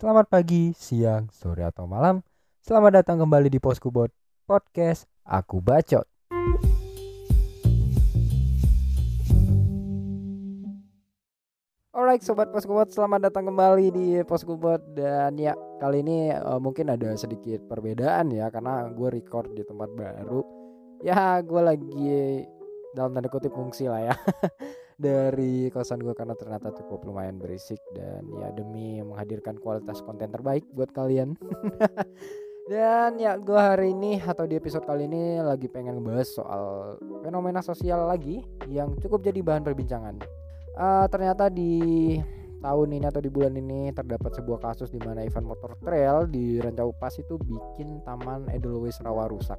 Selamat pagi, siang, sore atau malam. Selamat datang kembali di Poskubot Podcast Aku Bacot. Alright sobat Poskubot, selamat datang kembali di Poskubot dan ya kali ini uh, mungkin ada sedikit perbedaan ya karena gue record di tempat baru. Ya gue lagi dalam tanda kutip fungsi lah ya dari kosan gue karena ternyata cukup lumayan berisik dan ya demi menghadirkan kualitas konten terbaik buat kalian. dan ya gue hari ini atau di episode kali ini lagi pengen ngebahas soal fenomena sosial lagi yang cukup jadi bahan perbincangan uh, ternyata di tahun ini atau di bulan ini terdapat sebuah kasus di mana event motor trail di Rancau Pas itu bikin Taman Edelweiss Rawa rusak.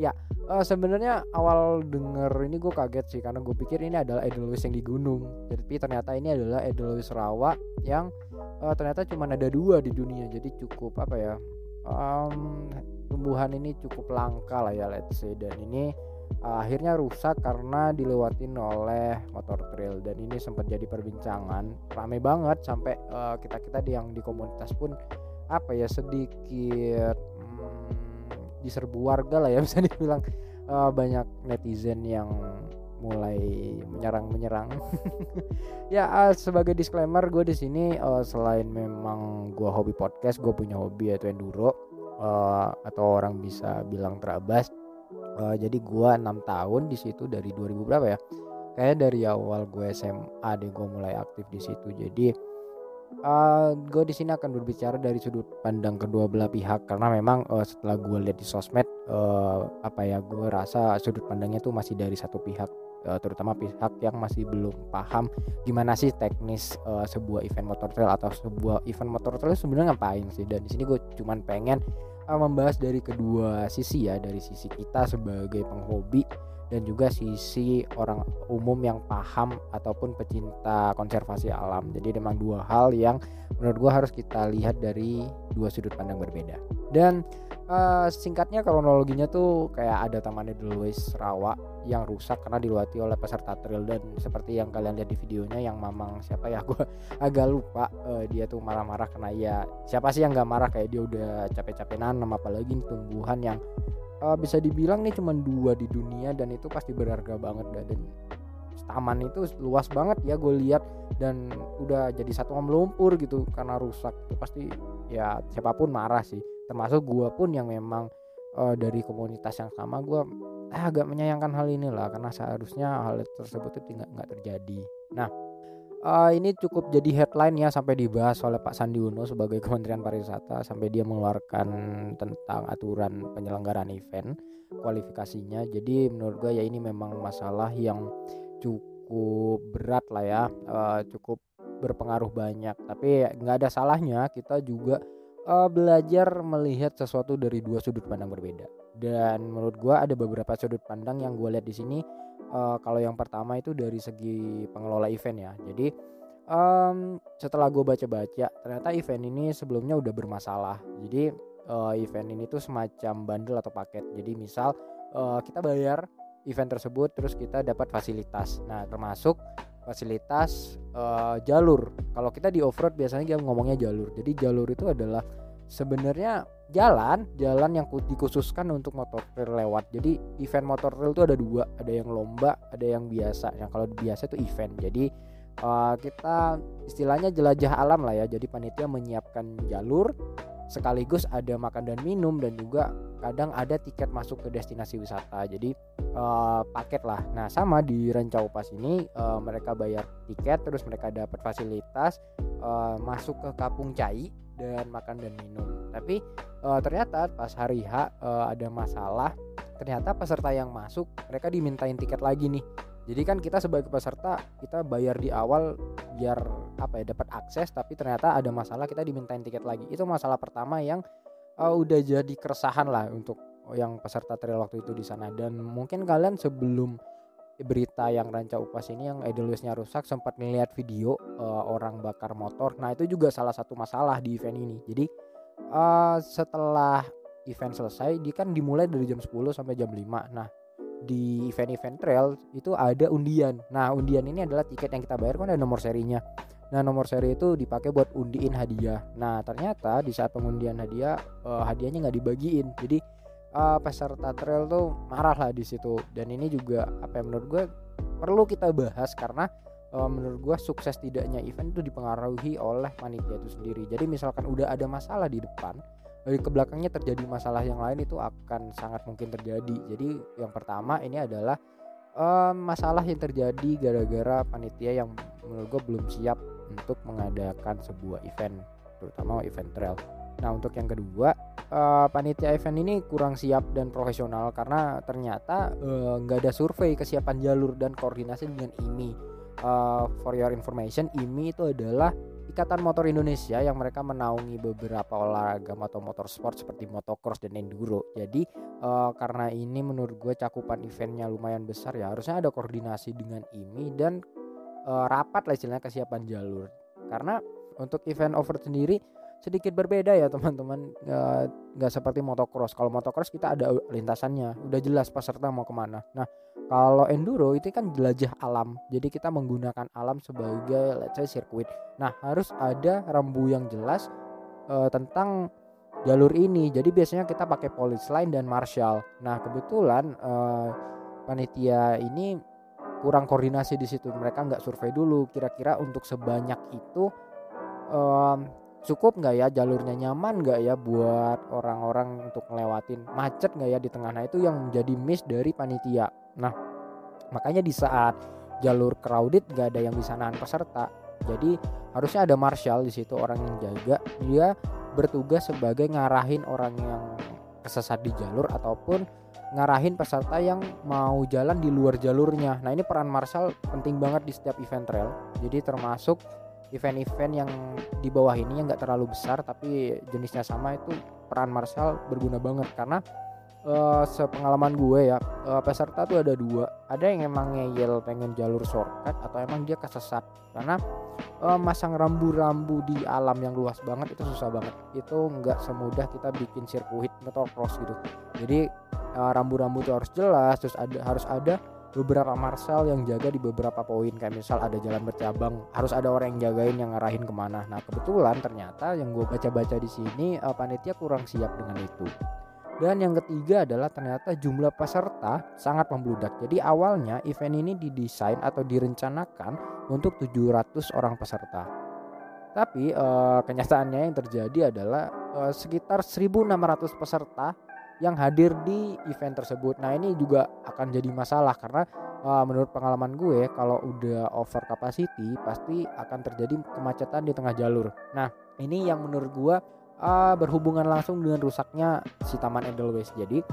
Ya, uh, sebenarnya awal denger ini gue kaget sih karena gue pikir ini adalah Edelweiss yang di gunung. Tapi ternyata ini adalah Edelweiss Rawa yang uh, ternyata cuma ada dua di dunia. Jadi cukup apa ya? Um, tumbuhan ini cukup langka lah ya let's say dan ini uh, akhirnya rusak karena dilewatin oleh motor trail dan ini sempat jadi perbincangan rame banget sampai kita kita yang di komunitas pun apa ya sedikit hmm, diserbu warga lah ya bisa dibilang. Uh, banyak netizen yang mulai menyerang menyerang ya uh, sebagai disclaimer gue di sini uh, selain memang gue hobi podcast gue punya hobi yaitu enduro uh, atau orang bisa bilang terabas. Uh, jadi gua enam tahun di situ dari 2000 berapa ya? Kayak dari awal gue SMA deh gue mulai aktif di situ. Jadi uh, gue di sini akan berbicara dari sudut pandang kedua belah pihak karena memang uh, setelah gue lihat di sosmed uh, apa ya gue rasa sudut pandangnya tuh masih dari satu pihak terutama pihak yang masih belum paham gimana sih teknis uh, sebuah event motor trail atau sebuah event motor trail sebenarnya ngapain sih. Dan di sini gue cuman pengen membahas dari kedua sisi ya dari sisi kita sebagai penghobi dan juga sisi orang umum yang paham ataupun pecinta konservasi alam. Jadi memang dua hal yang menurut gue harus kita lihat dari dua sudut pandang berbeda. Dan uh, singkatnya kronologinya tuh kayak ada Taman Edelweiss Rawa yang rusak karena dilewati oleh peserta trail dan seperti yang kalian lihat di videonya yang mamang siapa ya gue agak lupa uh, dia tuh marah-marah karena ya siapa sih yang gak marah kayak dia udah capek-capek nanam apalagi tumbuhan yang uh, bisa dibilang nih cuma dua di dunia dan itu pasti berharga banget dan taman itu luas banget ya gue lihat dan udah jadi satu lumpur gitu karena rusak itu pasti ya siapa pun marah sih. Termasuk gue pun yang memang uh, dari komunitas yang sama gue eh, agak menyayangkan hal ini lah karena seharusnya hal tersebut itu nggak terjadi. Nah uh, ini cukup jadi headline ya sampai dibahas oleh Pak Sandi Uno sebagai Kementerian Pariwisata sampai dia mengeluarkan tentang aturan penyelenggaraan event kualifikasinya. Jadi menurut gue ya ini memang masalah yang cukup berat lah ya uh, cukup berpengaruh banyak. Tapi nggak ada salahnya kita juga uh, belajar melihat sesuatu dari dua sudut pandang berbeda. Dan menurut gue ada beberapa sudut pandang yang gue lihat di sini uh, kalau yang pertama itu dari segi pengelola event ya. Jadi um, setelah gue baca-baca ternyata event ini sebelumnya udah bermasalah. Jadi uh, event ini tuh semacam bundle atau paket. Jadi misal uh, kita bayar event tersebut terus kita dapat fasilitas. Nah termasuk fasilitas uh, jalur. Kalau kita di off road biasanya kita ngomongnya jalur. Jadi jalur itu adalah sebenarnya jalan jalan yang dikhususkan untuk motor trail lewat. Jadi event motor trail itu ada dua. Ada yang lomba ada yang biasa. Yang kalau biasa itu event. Jadi uh, kita istilahnya jelajah alam lah ya. Jadi panitia menyiapkan jalur sekaligus ada makan dan minum dan juga kadang ada tiket masuk ke destinasi wisata. Jadi uh, paket lah. Nah sama di Rencau Pas ini uh, mereka bayar tiket terus mereka dapat fasilitas uh, masuk ke Kapung Cai dan makan dan minum. Tapi uh, ternyata pas hari H uh, ada masalah ternyata peserta yang masuk mereka dimintain tiket lagi nih. Jadi kan kita sebagai peserta kita bayar di awal biar apa ya dapat akses tapi ternyata ada masalah kita dimintain tiket lagi. Itu masalah pertama yang uh, udah jadi keresahan lah untuk yang peserta trail waktu itu di sana. Dan mungkin kalian sebelum berita yang ranca upas ini yang Edelweissnya rusak sempat melihat video uh, orang bakar motor nah itu juga salah satu masalah di event ini jadi uh, setelah event selesai dia kan dimulai dari jam 10 sampai jam 5 nah di event-event trail itu ada undian. Nah, undian ini adalah tiket yang kita bayar kan ada nomor serinya. Nah nomor seri itu dipakai buat undiin hadiah. Nah ternyata di saat pengundian hadiah uh, hadiahnya nggak dibagiin. Jadi uh, peserta trail tuh marah lah di situ. Dan ini juga apa yang menurut gue perlu kita bahas karena uh, menurut gue sukses tidaknya event itu dipengaruhi oleh panitia itu sendiri. Jadi misalkan udah ada masalah di depan, dari ke belakangnya terjadi masalah yang lain itu akan sangat mungkin terjadi. Jadi yang pertama ini adalah uh, masalah yang terjadi gara-gara panitia yang menurut gue belum siap untuk mengadakan sebuah event terutama event trail. Nah untuk yang kedua uh, panitia event ini kurang siap dan profesional karena ternyata eh, nggak uh, ada survei kesiapan jalur dan koordinasi dengan IMI. Uh, for your information, IMI itu adalah Ikatan Motor Indonesia yang mereka menaungi beberapa olahraga motor sport seperti motocross dan enduro. Jadi uh, karena ini menurut gue cakupan eventnya lumayan besar ya harusnya ada koordinasi dengan IMI dan uh, rapat lah istilahnya kesiapan jalur. Karena untuk event over sendiri sedikit berbeda ya teman-teman. Nggak seperti motocross. Kalau motocross kita ada lintasannya udah jelas peserta mau ke mana. Nah kalau enduro itu kan jelajah alam. Jadi kita menggunakan alam sebagai let's say sirkuit. Nah harus ada rambu yang jelas uh, tentang jalur ini. Jadi biasanya kita pakai police line dan marshal. Nah kebetulan uh, panitia ini kurang koordinasi di situ. Mereka nggak survei dulu. Kira-kira untuk sebanyak itu um, cukup nggak ya? Jalurnya nyaman nggak ya buat orang-orang untuk ngelewatin? Macet nggak ya di tengah? Nah itu yang menjadi miss dari panitia. Nah makanya di saat jalur crowded nggak ada yang bisa nahan peserta. Jadi harusnya ada marshal di situ orang yang jaga. Dia bertugas sebagai ngarahin orang yang kesesat di jalur ataupun ngarahin peserta yang mau jalan di luar jalurnya. Nah, ini peran marshal penting banget di setiap event trail. Jadi termasuk event-event yang di bawah ini yang nggak terlalu besar tapi jenisnya sama itu peran Marshall berguna banget. Karena uh, sepengalaman gue ya uh, peserta tuh ada dua. Ada yang emang ngeyel pengen jalur shortcut atau emang dia kesesat. Karena uh, masang rambu-rambu di alam yang luas banget itu susah banget. Itu nggak semudah kita bikin sirkuit atau cross gitu. Jadi uh, rambu-rambu itu harus jelas terus ada harus ada beberapa marshal yang jaga di beberapa poin kayak misal ada jalan bercabang harus ada orang yang jagain yang ngarahin ke mana nah kebetulan ternyata yang gue baca-baca di sini uh, panitia kurang siap dengan itu dan yang ketiga adalah ternyata jumlah peserta sangat membludak. Jadi awalnya event ini didesain atau direncanakan untuk 700 orang peserta. Tapi uh, kenyataannya yang terjadi adalah uh, sekitar 1.600 peserta yang hadir di event tersebut. Nah ini juga akan jadi masalah karena uh, menurut pengalaman gue kalau udah over capacity pasti akan terjadi kemacetan di tengah jalur. Nah ini yang menurut gue uh, berhubungan langsung dengan rusaknya si Taman Edelweiss. Jadi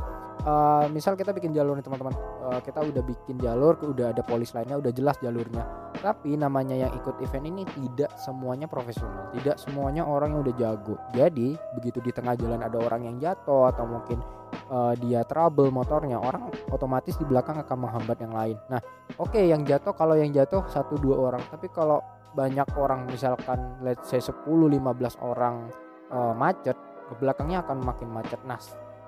uh, misal kita bikin jalur nih teman-teman, uh, kita udah bikin jalur, udah ada polis lainnya, udah jelas jalurnya. Tapi namanya yang ikut event ini tidak semuanya profesional, tidak semuanya orang yang udah jago. Jadi begitu di tengah jalan ada orang yang jatuh atau mungkin uh, dia trouble motornya orang otomatis di belakang akan menghambat yang lain nah oke okay, yang jatuh kalau yang jatuh satu dua orang tapi kalau banyak orang misalkan let's say 10 15 orang uh, macet ke belakangnya akan makin macet. Nah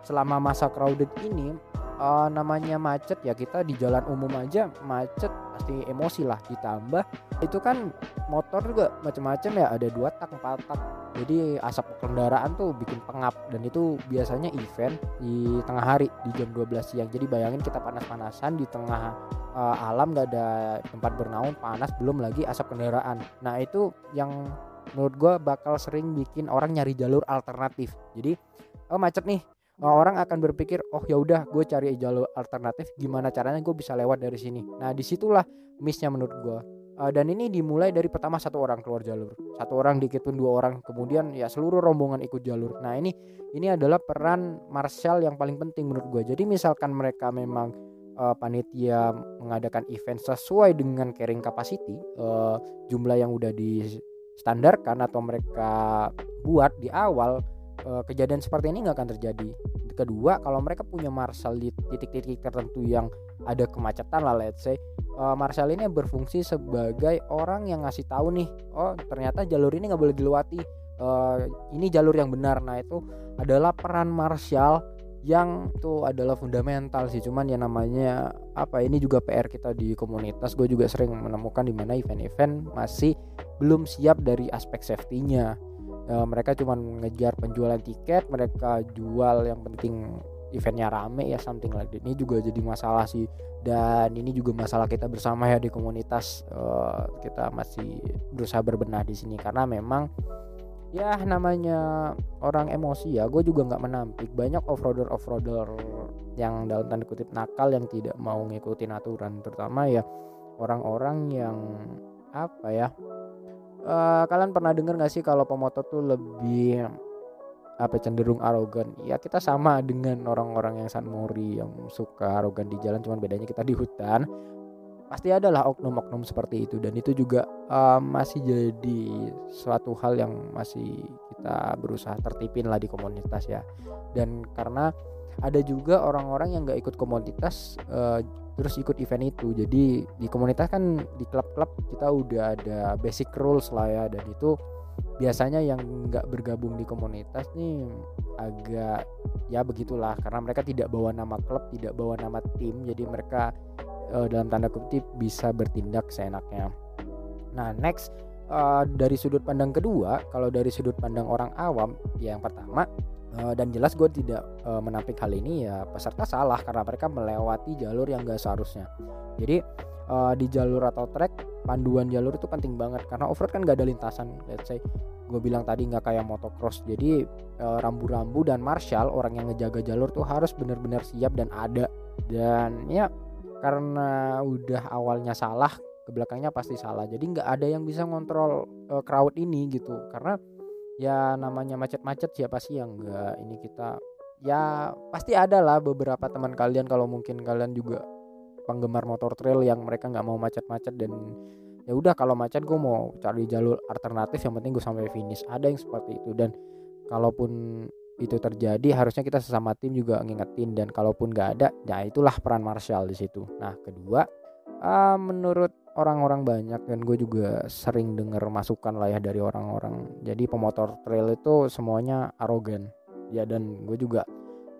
selama masa crowded ini uh, namanya macet ya kita di jalan umum aja macet pasti emosi lah ditambah. Itu kan motor juga macam-macam ya ada dua tak empat tak. Jadi asap kendaraan tuh bikin pengap dan itu biasanya event di tengah hari di jam 12 siang. Jadi bayangin kita panas-panasan di tengah uh, alam gak ada tempat bernaung panas belum lagi asap kendaraan. Nah itu yang menurut gue bakal sering bikin orang nyari jalur alternatif. Jadi oh macet nih. Orang akan berpikir oh ya udah gue cari jalur alternatif. Gimana caranya gue bisa lewat dari sini? Nah di situlah missnya menurut gue uh, dan ini dimulai dari pertama satu orang keluar jalur. Satu orang dikit pun dua orang. Kemudian ya seluruh rombongan ikut jalur. Nah ini ini adalah peran marshal yang paling penting menurut gue jadi misalkan mereka memang uh, panitia mengadakan event sesuai dengan carrying capacity uh, jumlah yang udah distandarkan atau mereka buat di awal uh, kejadian seperti ini nggak akan terjadi. Kedua, kalau mereka punya marshal di titik-titik tertentu yang ada kemacetan lah, let's say, uh, marshal ini berfungsi sebagai orang yang ngasih tahu nih, oh ternyata jalur ini nggak boleh dilewati. Uh, ini jalur yang benar. Nah itu adalah peran marshal yang itu adalah fundamental sih cuman ya namanya apa ini juga PR kita di komunitas. Gue juga sering menemukan di mana event-event masih belum siap dari aspek safety-nya. E, mereka cuma ngejar penjualan tiket mereka jual yang penting eventnya rame ya something like that. Ini juga jadi masalah sih. Dan ini juga masalah kita bersama ya di komunitas uh, kita masih berusaha berbenah di sini. Karena memang ya namanya orang emosi ya gue juga nggak menampik. Banyak offroader offroader yang dalam tanda kutip nakal yang tidak mau ngikutin aturan. Terutama ya orang-orang yang apa ya uh, kalian pernah dengar gak sih kalau pemotor tuh lebih apa cenderung arogan? Ya kita sama dengan orang-orang yang San Mori yang suka arogan di jalan cuman bedanya kita di hutan pasti adalah oknum-oknum seperti itu dan itu juga uh, masih jadi suatu hal yang masih kita berusaha tertipin lah di komunitas ya. Dan karena ada juga orang-orang yang nggak ikut komunitas uh, terus ikut event itu. Jadi di komunitas kan di klub-klub kita udah ada basic rules lah ya dan itu biasanya yang nggak bergabung di komunitas nih agak ya begitulah. Karena mereka tidak bawa nama klub tidak bawa nama tim jadi mereka uh, dalam tanda kutip bisa bertindak seenaknya. Nah next uh, dari sudut pandang kedua kalau dari sudut pandang orang awam ya yang pertama uh, dan jelas gue tidak uh, menampik hal ini ya peserta salah karena mereka melewati jalur yang gak seharusnya. Jadi uh, di jalur atau trek panduan jalur itu penting banget karena offroad kan gak ada lintasan. Let's say gue bilang tadi nggak kayak motocross. Jadi rambu-rambu dan marshal orang yang ngejaga jalur tuh harus benar-benar siap dan ada. Dan ya karena udah awalnya salah ke belakangnya pasti salah. Jadi nggak ada yang bisa ngontrol uh, crowd ini gitu. Karena ya namanya macet-macet siapa sih yang nggak ini kita ya pasti ada lah beberapa teman kalian. Kalau mungkin kalian juga penggemar motor trail yang mereka nggak mau macet-macet dan ya udah kalau macet gue mau cari jalur alternatif yang penting gue sampai finish. Ada yang seperti itu. Dan kalaupun itu terjadi harusnya kita sesama tim juga ngingetin dan kalaupun nggak ada ya itulah peran Marshall di situ. Nah kedua uh, menurut orang-orang banyak dan gue juga sering dengar masukan lah ya dari orang-orang jadi pemotor trail itu semuanya arogan. Ya dan gue juga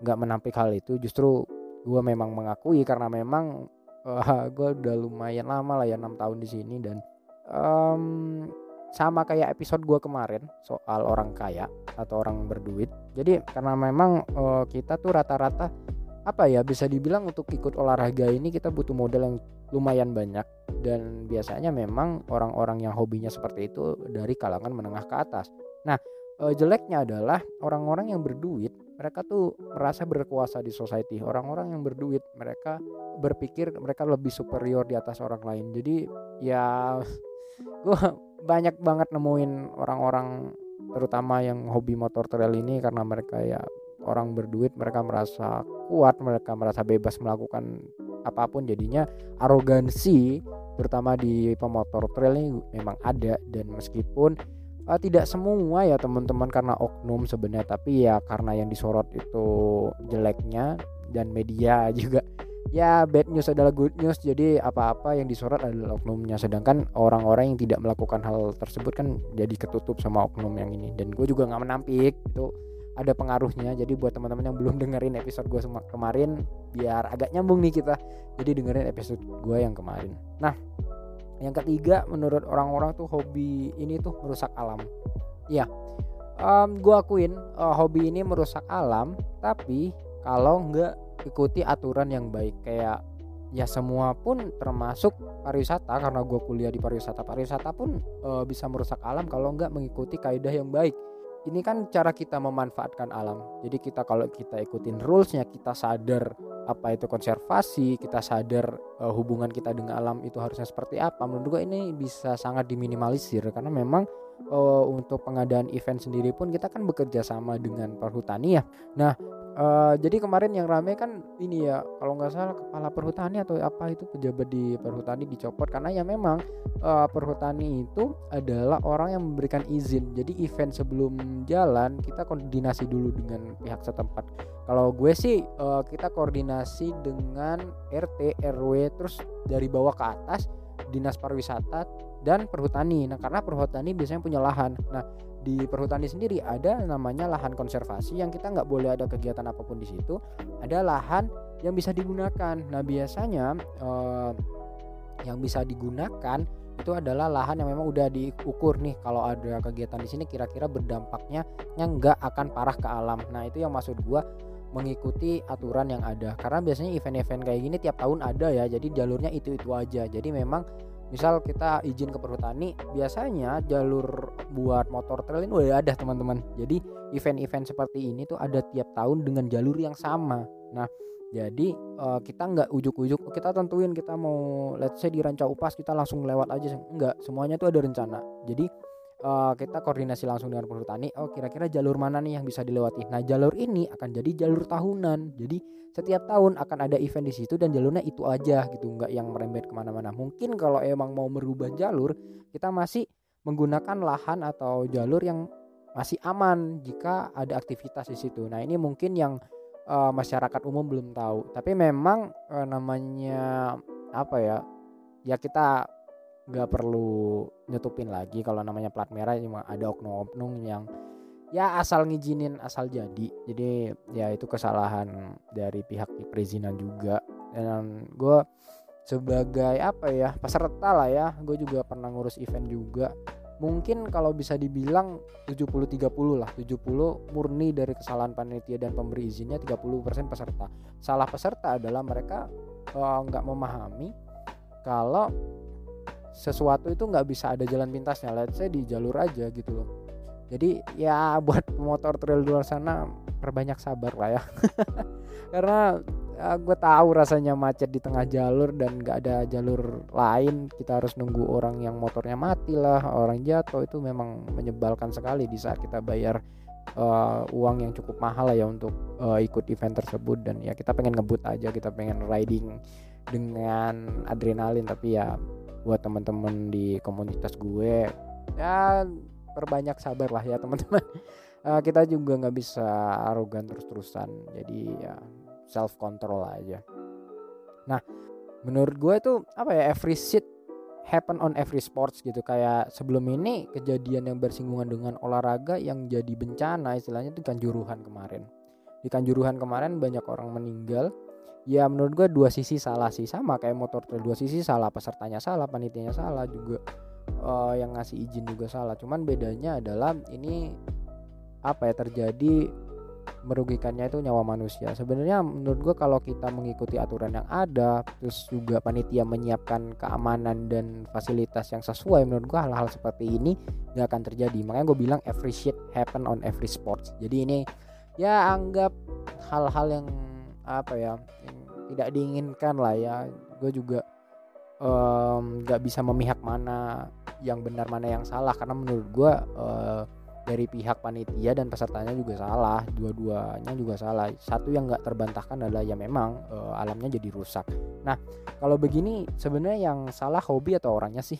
nggak menampik hal itu justru gue memang mengakui karena memang uh, gue udah lumayan lama lah ya enam tahun di sini dan um, sama kayak episode gue kemarin soal orang kaya atau orang berduit. Jadi karena memang uh, kita tuh rata-rata apa ya bisa dibilang untuk ikut olahraga ini kita butuh modal yang lumayan banyak. Dan biasanya memang orang-orang yang hobinya seperti itu dari kalangan menengah ke atas. Nah uh, jeleknya adalah orang-orang yang berduit mereka tuh merasa berkuasa di society. Orang-orang yang berduit mereka berpikir mereka lebih superior di atas orang lain. Jadi ya gue banyak banget nemuin orang-orang terutama yang hobi motor trail ini karena mereka ya orang berduit mereka merasa kuat mereka merasa bebas melakukan apa pun. Jadinya arogansi terutama di pemotor trail ini memang ada. Dan meskipun uh, tidak semua ya teman-teman karena oknum sebenarnya tapi ya karena yang disorot itu jeleknya dan media juga ya bad news adalah good news. Jadi apa-apa yang disorot adalah oknumnya. Sedangkan orang-orang yang tidak melakukan hal tersebut kan jadi ketutup sama oknum yang ini. Dan gue juga nggak menampik itu ada pengaruhnya. Jadi buat teman-teman yang belum dengerin episode gue kemarin biar agak nyambung nih kita. Jadi dengerin episode gue yang kemarin. Nah yang ketiga menurut orang-orang tuh hobi ini tuh merusak alam. Iya. Um, gue akuin uh, hobi ini merusak alam tapi kalau nggak ikuti aturan yang baik kayak ya semua pun termasuk pariwisata karena gue kuliah di pariwisata pariwisata pun uh, bisa merusak alam kalau nggak mengikuti kaidah yang baik ini kan cara kita memanfaatkan alam. Jadi kita kalau kita ikutin rulesnya, kita sadar apa itu konservasi, kita sadar uh, hubungan kita dengan alam itu harusnya seperti apa. Menurut gue ini bisa sangat diminimalisir karena memang uh, untuk pengadaan event sendiri pun kita kan bekerja sama dengan perhutani ya. Nah Uh, jadi kemarin yang rame kan ini ya kalau nggak salah kepala perhutani atau apa itu pejabat di perhutani dicopot karena ya memang uh, perhutani itu adalah orang yang memberikan izin jadi event sebelum jalan kita koordinasi dulu dengan pihak setempat kalau gue sih uh, kita koordinasi dengan RT RW terus dari bawah ke atas dinas pariwisata dan perhutani. Nah, karena perhutani biasanya punya lahan. Nah, di perhutani sendiri ada namanya lahan konservasi yang kita nggak boleh ada kegiatan apa pun di situ. Ada lahan yang bisa digunakan. Nah biasanya eh, yang bisa digunakan itu adalah lahan yang memang udah diukur nih. Kalau ada kegiatan di sini kira-kira berdampaknya yang nggak akan parah ke alam. Nah itu yang maksud gua mengikuti aturan yang ada. Karena biasanya event-event kayak gini tiap tahun ada ya. Jadi jalurnya itu itu aja. Jadi memang misal kita izin ke perhutani biasanya jalur buat motor trail ini udah ada teman-teman. Jadi event-event seperti ini tuh ada tiap tahun dengan jalur yang sama. Nah jadi uh, kita nggak ujuk-ujuk kita tentuin kita mau let's say di Ranca Upas kita langsung lewat aja. Enggak semuanya tuh ada rencana. Jadi uh, kita koordinasi langsung dengan perhutani oh kira-kira jalur mana nih yang bisa dilewati? Nah jalur ini akan jadi jalur tahunan. Jadi setiap tahun akan ada event di situ dan jalurnya itu aja gitu nggak yang merembet ke mana-mana. Mungkin kalau emang mau merubah jalur kita masih menggunakan lahan atau jalur yang masih aman jika ada aktivitas di situ. Nah ini mungkin yang uh, masyarakat umum belum tahu. Tapi memang uh, namanya apa ya ya kita nggak perlu nyetupin lagi kalau namanya plat merah cuma ada oknum-oknum yang ya asal ngizinin asal jadi. Jadi ya itu kesalahan dari pihak perizinan juga. Dan gue sebagai apa ya peserta lah ya gue juga pernah ngurus event juga. Mungkin kalau bisa dibilang 70-30 lah 70 murni dari kesalahan panitia dan pemberi izinnya 30% peserta. Salah peserta adalah mereka eh, nggak uh, memahami kalau sesuatu itu nggak bisa ada jalan pintasnya. Let's say di jalur aja gitu loh. Jadi ya buat motor trail luar sana perbanyak sabar lah ya. Karena ya, gue tahu rasanya macet di tengah jalur dan nggak ada jalur lain. Kita harus nunggu orang yang motornya mati lah orang jatuh. Itu memang menyebalkan sekali di saat kita bayar uh, uang yang cukup mahal lah ya untuk uh, ikut event tersebut. Dan ya kita pengen ngebut aja kita pengen riding dengan adrenalin. Tapi ya buat teman-teman di komunitas gue ya perbanyak sabar lah ya teman-teman. Uh, kita juga nggak bisa arogan terus-terusan jadi ya self control aja. Nah menurut gue itu apa ya every shit happen on every sports gitu. Kayak sebelum ini kejadian yang bersinggungan dengan olahraga yang jadi bencana istilahnya itu kanjuruhan kemarin. Di kanjuruhan kemarin banyak orang meninggal ya menurut gue dua sisi salah sih. Sama kayak motor trail dua sisi salah pesertanya salah panitianya salah juga. Uh, yang ngasih izin juga salah. Cuman bedanya adalah ini apa ya terjadi merugikannya itu nyawa manusia. Sebenarnya menurut gue kalau kita mengikuti aturan yang ada terus juga panitia menyiapkan keamanan dan fasilitas yang sesuai menurut gue hal-hal seperti ini nggak akan terjadi. Makanya gue bilang every shit happen on every sports. Jadi ini ya anggap hal-hal yang apa ya tidak diinginkan lah ya. Gue juga nggak um, bisa memihak mana yang benar mana yang salah. Karena menurut gue uh, dari pihak panitia dan pesertanya juga salah. Dua-duanya juga salah. Satu yang nggak terbantahkan adalah ya memang uh, alamnya jadi rusak. Nah kalau begini sebenarnya yang salah hobi atau orangnya sih?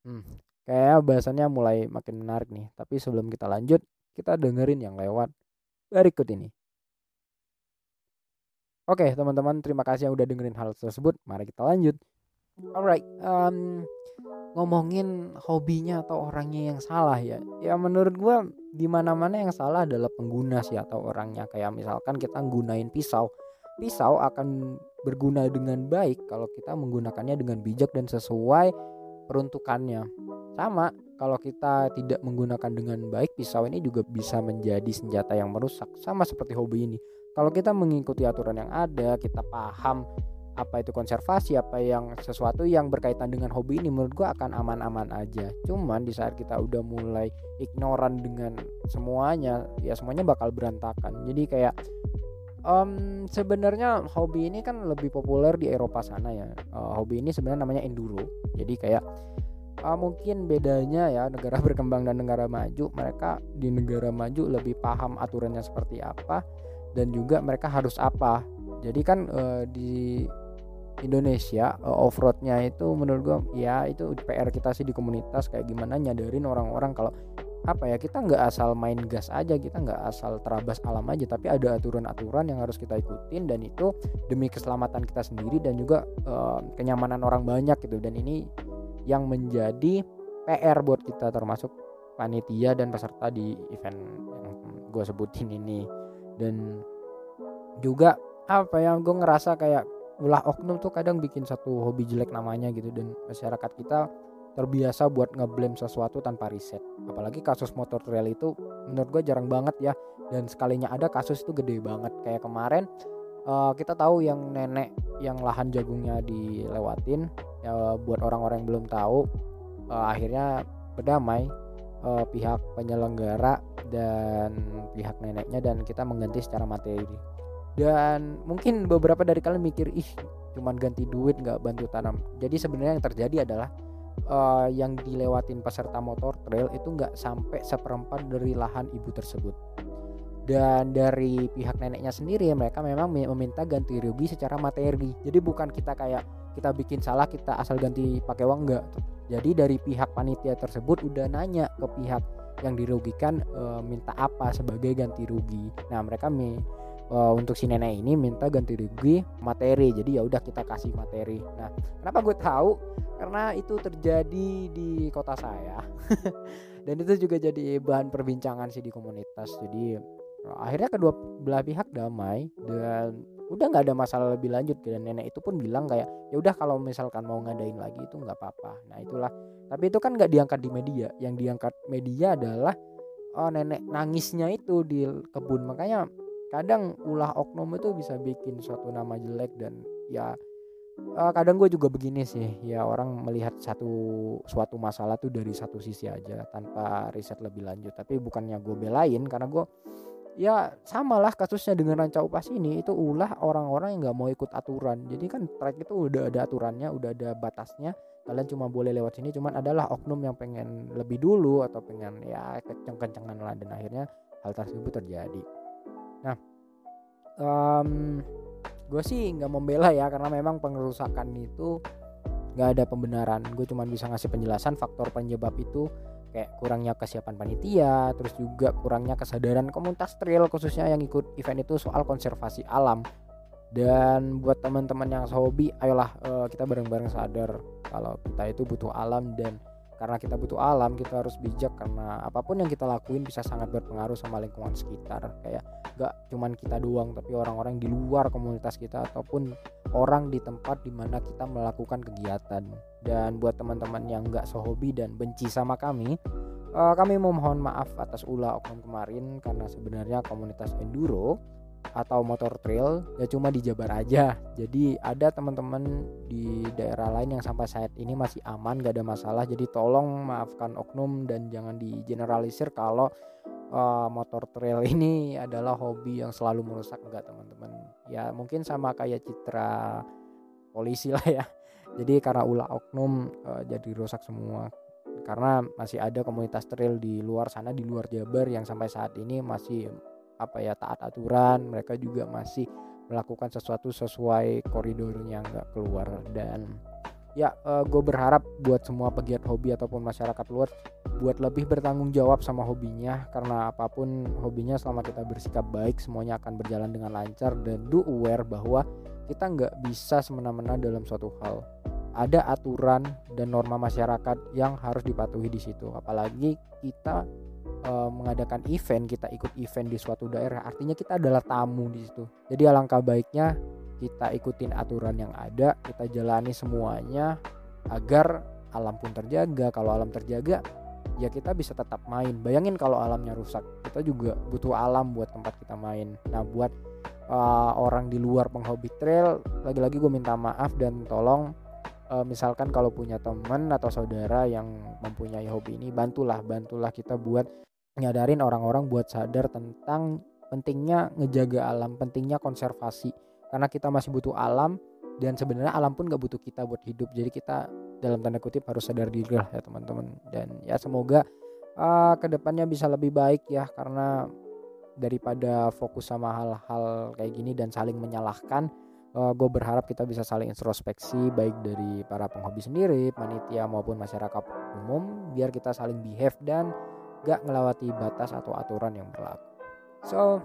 Hmm, kayak bahasannya mulai makin menarik nih. Tapi sebelum kita lanjut kita dengerin yang lewat berikut ini Oke teman-teman terima kasih yang udah dengerin hal tersebut. Mari kita lanjut. Alright um, Ngomongin hobinya atau orangnya yang salah ya. Ya menurut gue di mana mana yang salah adalah pengguna sih atau orangnya. Kayak misalkan kita nggunain pisau. Pisau akan berguna dengan baik Kalau kita menggunakannya dengan bijak dan sesuai peruntukannya. Sama kalau kita tidak menggunakan dengan baik Pisau ini juga bisa menjadi senjata yang merusak. Sama seperti hobi ini kalau kita mengikuti aturan yang ada kita paham apa itu konservasi apa yang sesuatu yang berkaitan dengan hobi ini menurut gua akan aman-aman aja. Cuman di saat kita udah mulai ignoran dengan semuanya ya semuanya bakal berantakan. Jadi kayak um, sebenarnya hobi ini kan lebih populer di Eropa sana ya. Uh, hobi ini sebenarnya namanya enduro. Jadi kayak uh, mungkin bedanya ya negara berkembang dan negara maju mereka di negara maju lebih paham aturannya seperti apa dan juga mereka harus apa. Jadi kan uh, di Indonesia uh, off-roadnya itu menurut gua ya itu PR kita sih di komunitas kayak gimana nyadarin orang-orang kalau apa ya kita nggak asal main gas aja kita nggak asal terabas alam aja tapi ada aturan-aturan yang harus kita ikutin dan itu demi keselamatan kita sendiri dan juga uh, kenyamanan orang banyak gitu. Dan ini yang menjadi PR buat kita termasuk panitia dan peserta di event yang gue sebutin ini dan juga apa yang gue ngerasa kayak ulah oknum tuh kadang bikin satu hobi jelek namanya gitu. Dan masyarakat kita terbiasa buat ngeblame sesuatu tanpa riset. Apalagi kasus motor trail itu menurut gue jarang banget ya. Dan sekalinya ada kasus itu gede banget. Kayak kemarin uh, kita tahu yang nenek yang lahan jagungnya dilewatin ya buat orang-orang yang belum tahu uh, akhirnya berdamai uh, pihak penyelenggara dan pihak neneknya dan kita mengganti secara materi. Dan mungkin beberapa dari kalian mikir ih cuman ganti duit nggak bantu tanam. Jadi sebenarnya yang terjadi adalah uh, yang dilewatin peserta motor trail itu nggak sampai seperempat dari lahan ibu tersebut. Dan dari pihak neneknya sendiri mereka memang meminta ganti rugi secara materi. Jadi bukan kita kayak kita bikin salah kita asal ganti pakai uang. Enggak jadi dari pihak panitia tersebut udah nanya ke pihak yang dirugikan e, minta apa sebagai ganti rugi. Nah mereka me, e, untuk si nenek ini minta ganti rugi materi. Jadi ya udah kita kasih materi. Nah kenapa gue tahu? Karena itu terjadi di kota saya. Dan itu juga jadi bahan perbincangan sih di komunitas. Jadi akhirnya kedua belah pihak damai dan udah nggak ada masalah lebih lanjut. Dan nenek itu pun bilang kayak ya udah kalau misalkan mau ngadain lagi itu nggak apa-apa. Nah itulah. Tapi itu kan nggak diangkat di media. Yang diangkat media adalah oh nenek nangisnya itu di kebun. Makanya kadang ulah oknum itu bisa bikin suatu nama jelek dan ya uh, kadang gue juga begini sih. Ya orang melihat satu suatu masalah tuh dari satu sisi aja tanpa riset lebih lanjut. Tapi bukannya gue belain karena gue ya samalah kasusnya dengan ranca upas ini itu ulah orang-orang yang nggak mau ikut aturan. Jadi kan trek itu udah ada aturannya udah ada batasnya. Kalian cuma boleh lewat sini cuman adalah oknum yang pengen lebih dulu atau pengen ya kenceng-kencengan lah. Dan akhirnya hal tersebut terjadi. Nah um, gue sih nggak membela ya karena memang pengerusakan itu nggak ada pembenaran. Gue cuma bisa ngasih penjelasan faktor penyebab itu kayak kurangnya kesiapan panitia terus juga kurangnya kesadaran komunitas trail khususnya yang ikut event itu soal konservasi alam. Dan buat teman-teman yang hobi ayolah uh, kita bareng-bareng sadar kalau kita itu butuh alam. Dan karena kita butuh alam kita harus bijak karena apa pun yang kita lakuin bisa sangat berpengaruh sama lingkungan sekitar. Kayak gak cuman kita doang tapi orang-orang di luar komunitas kita ataupun orang di tempat di mana kita melakukan kegiatan. Dan buat teman-teman yang gak sehobi dan benci sama kami uh, kami memohon maaf atas ulah oknum kemarin karena sebenarnya komunitas enduro atau motor trail ya cuma di Jabar aja. Jadi ada teman-teman di daerah lain yang sampai saat ini masih aman gak ada masalah. Jadi tolong maafkan oknum dan jangan digeneralisir kalau uh, motor trail ini adalah hobi yang selalu merusak. Enggak teman-teman. Ya mungkin sama kayak citra polisi lah ya. Jadi karena ulah oknum uh, jadi rusak semua. Karena masih ada komunitas trail di luar sana di luar Jabar yang sampai saat ini masih apa ya taat aturan mereka juga masih melakukan sesuatu sesuai koridornya nggak keluar. Dan ya uh, eh, gue berharap buat semua pegiat hobi ataupun masyarakat luar buat lebih bertanggung jawab sama hobinya karena apa pun hobinya selama kita bersikap baik semuanya akan berjalan dengan lancar dan do aware bahwa kita nggak bisa semena-mena dalam suatu hal. Ada aturan dan norma masyarakat yang harus dipatuhi di situ apalagi kita uh, mengadakan event kita ikut event di suatu daerah artinya kita adalah tamu di situ. Jadi alangkah baiknya kita ikutin aturan yang ada kita jalani semuanya agar alam pun terjaga. Kalau alam terjaga ya kita bisa tetap main. Bayangin kalau alamnya rusak kita juga butuh alam buat tempat kita main. Nah buat uh, orang di luar penghobi trail lagi-lagi gue minta maaf dan tolong uh, misalkan kalau punya teman atau saudara yang mempunyai hobi ini bantulah bantulah kita buat nyadarin orang-orang buat sadar tentang pentingnya ngejaga alam, pentingnya konservasi. Karena kita masih butuh alam dan sebenarnya alam pun gak butuh kita buat hidup. Jadi kita dalam tanda kutip harus sadar diri lah ya teman-teman. Dan ya semoga uh, ke depannya bisa lebih baik ya karena daripada fokus sama hal-hal kayak gini dan saling menyalahkan uh, gue berharap kita bisa saling introspeksi baik dari para penghobi sendiri, panitia maupun masyarakat umum biar kita saling behave dan gak ngelawati batas atau aturan yang berlaku. So,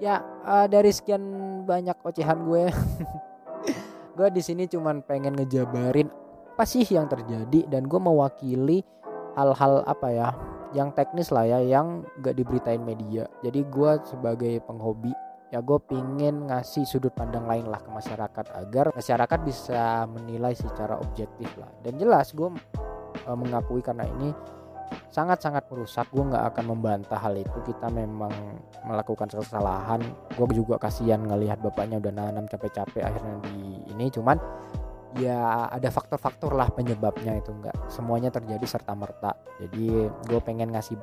ya uh, dari sekian banyak ocehan gue, gue di sini cuman pengen ngejabarin apa sih yang terjadi dan gue mewakili hal-hal apa ya yang teknis lah ya yang gak diberitain media jadi gue sebagai penghobi ya gue pingin ngasih sudut pandang lain lah ke masyarakat agar masyarakat bisa menilai secara objektif lah. Dan jelas gue e, mengakui karena ini sangat-sangat merusak. Gue nggak akan membantah hal itu. Kita memang melakukan kesalahan. Gue juga kasihan ngelihat bapaknya udah nanam capek-capek akhirnya di ini. Cuman ya ada faktor-faktor lah penyebabnya itu. Enggak semuanya terjadi serta merta. Jadi gue pengen ngasih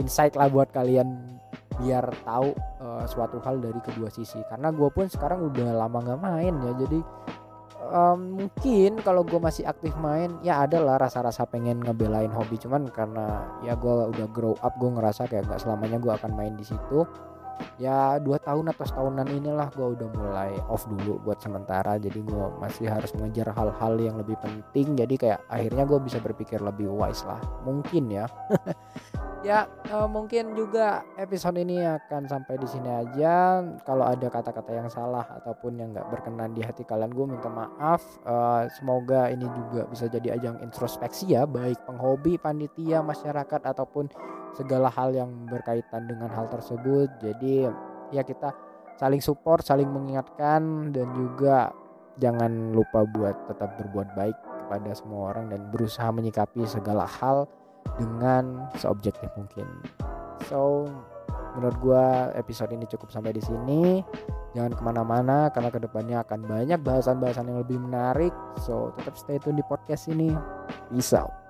insight lah buat kalian biar tahu uh, suatu hal dari kedua sisi. Karena gue pun sekarang udah lama nggak main ya jadi um, mungkin kalau gue masih aktif main ya ada lah rasa-rasa pengen ngebelain hobi. Cuman karena ya gue udah grow up gue ngerasa kayak gak selamanya gue akan main di situ. Ya dua tahun atau setahunan inilah gue udah mulai off dulu buat sementara. Jadi gue masih harus mengejar hal-hal yang lebih penting. Jadi kayak akhirnya gue bisa berpikir lebih wise lah. Mungkin ya ya uh, mungkin juga episode ini akan sampai di sini aja. Kalau ada kata-kata yang salah ataupun yang nggak berkenan di hati kalian gue minta maaf. Uh, semoga ini juga bisa jadi ajang introspeksi ya baik penghobi panitia masyarakat ataupun segala hal yang berkaitan dengan hal tersebut. Jadi ya kita saling support saling mengingatkan dan juga jangan lupa buat tetap berbuat baik kepada semua orang dan berusaha menyikapi segala hal dengan seobjektif mungkin. So menurut gue episode ini cukup sampai di sini. Jangan ke mana-mana karena ke depannya akan banyak bahasan-bahasan yang lebih menarik. So tetap stay tune di podcast ini. Peace out.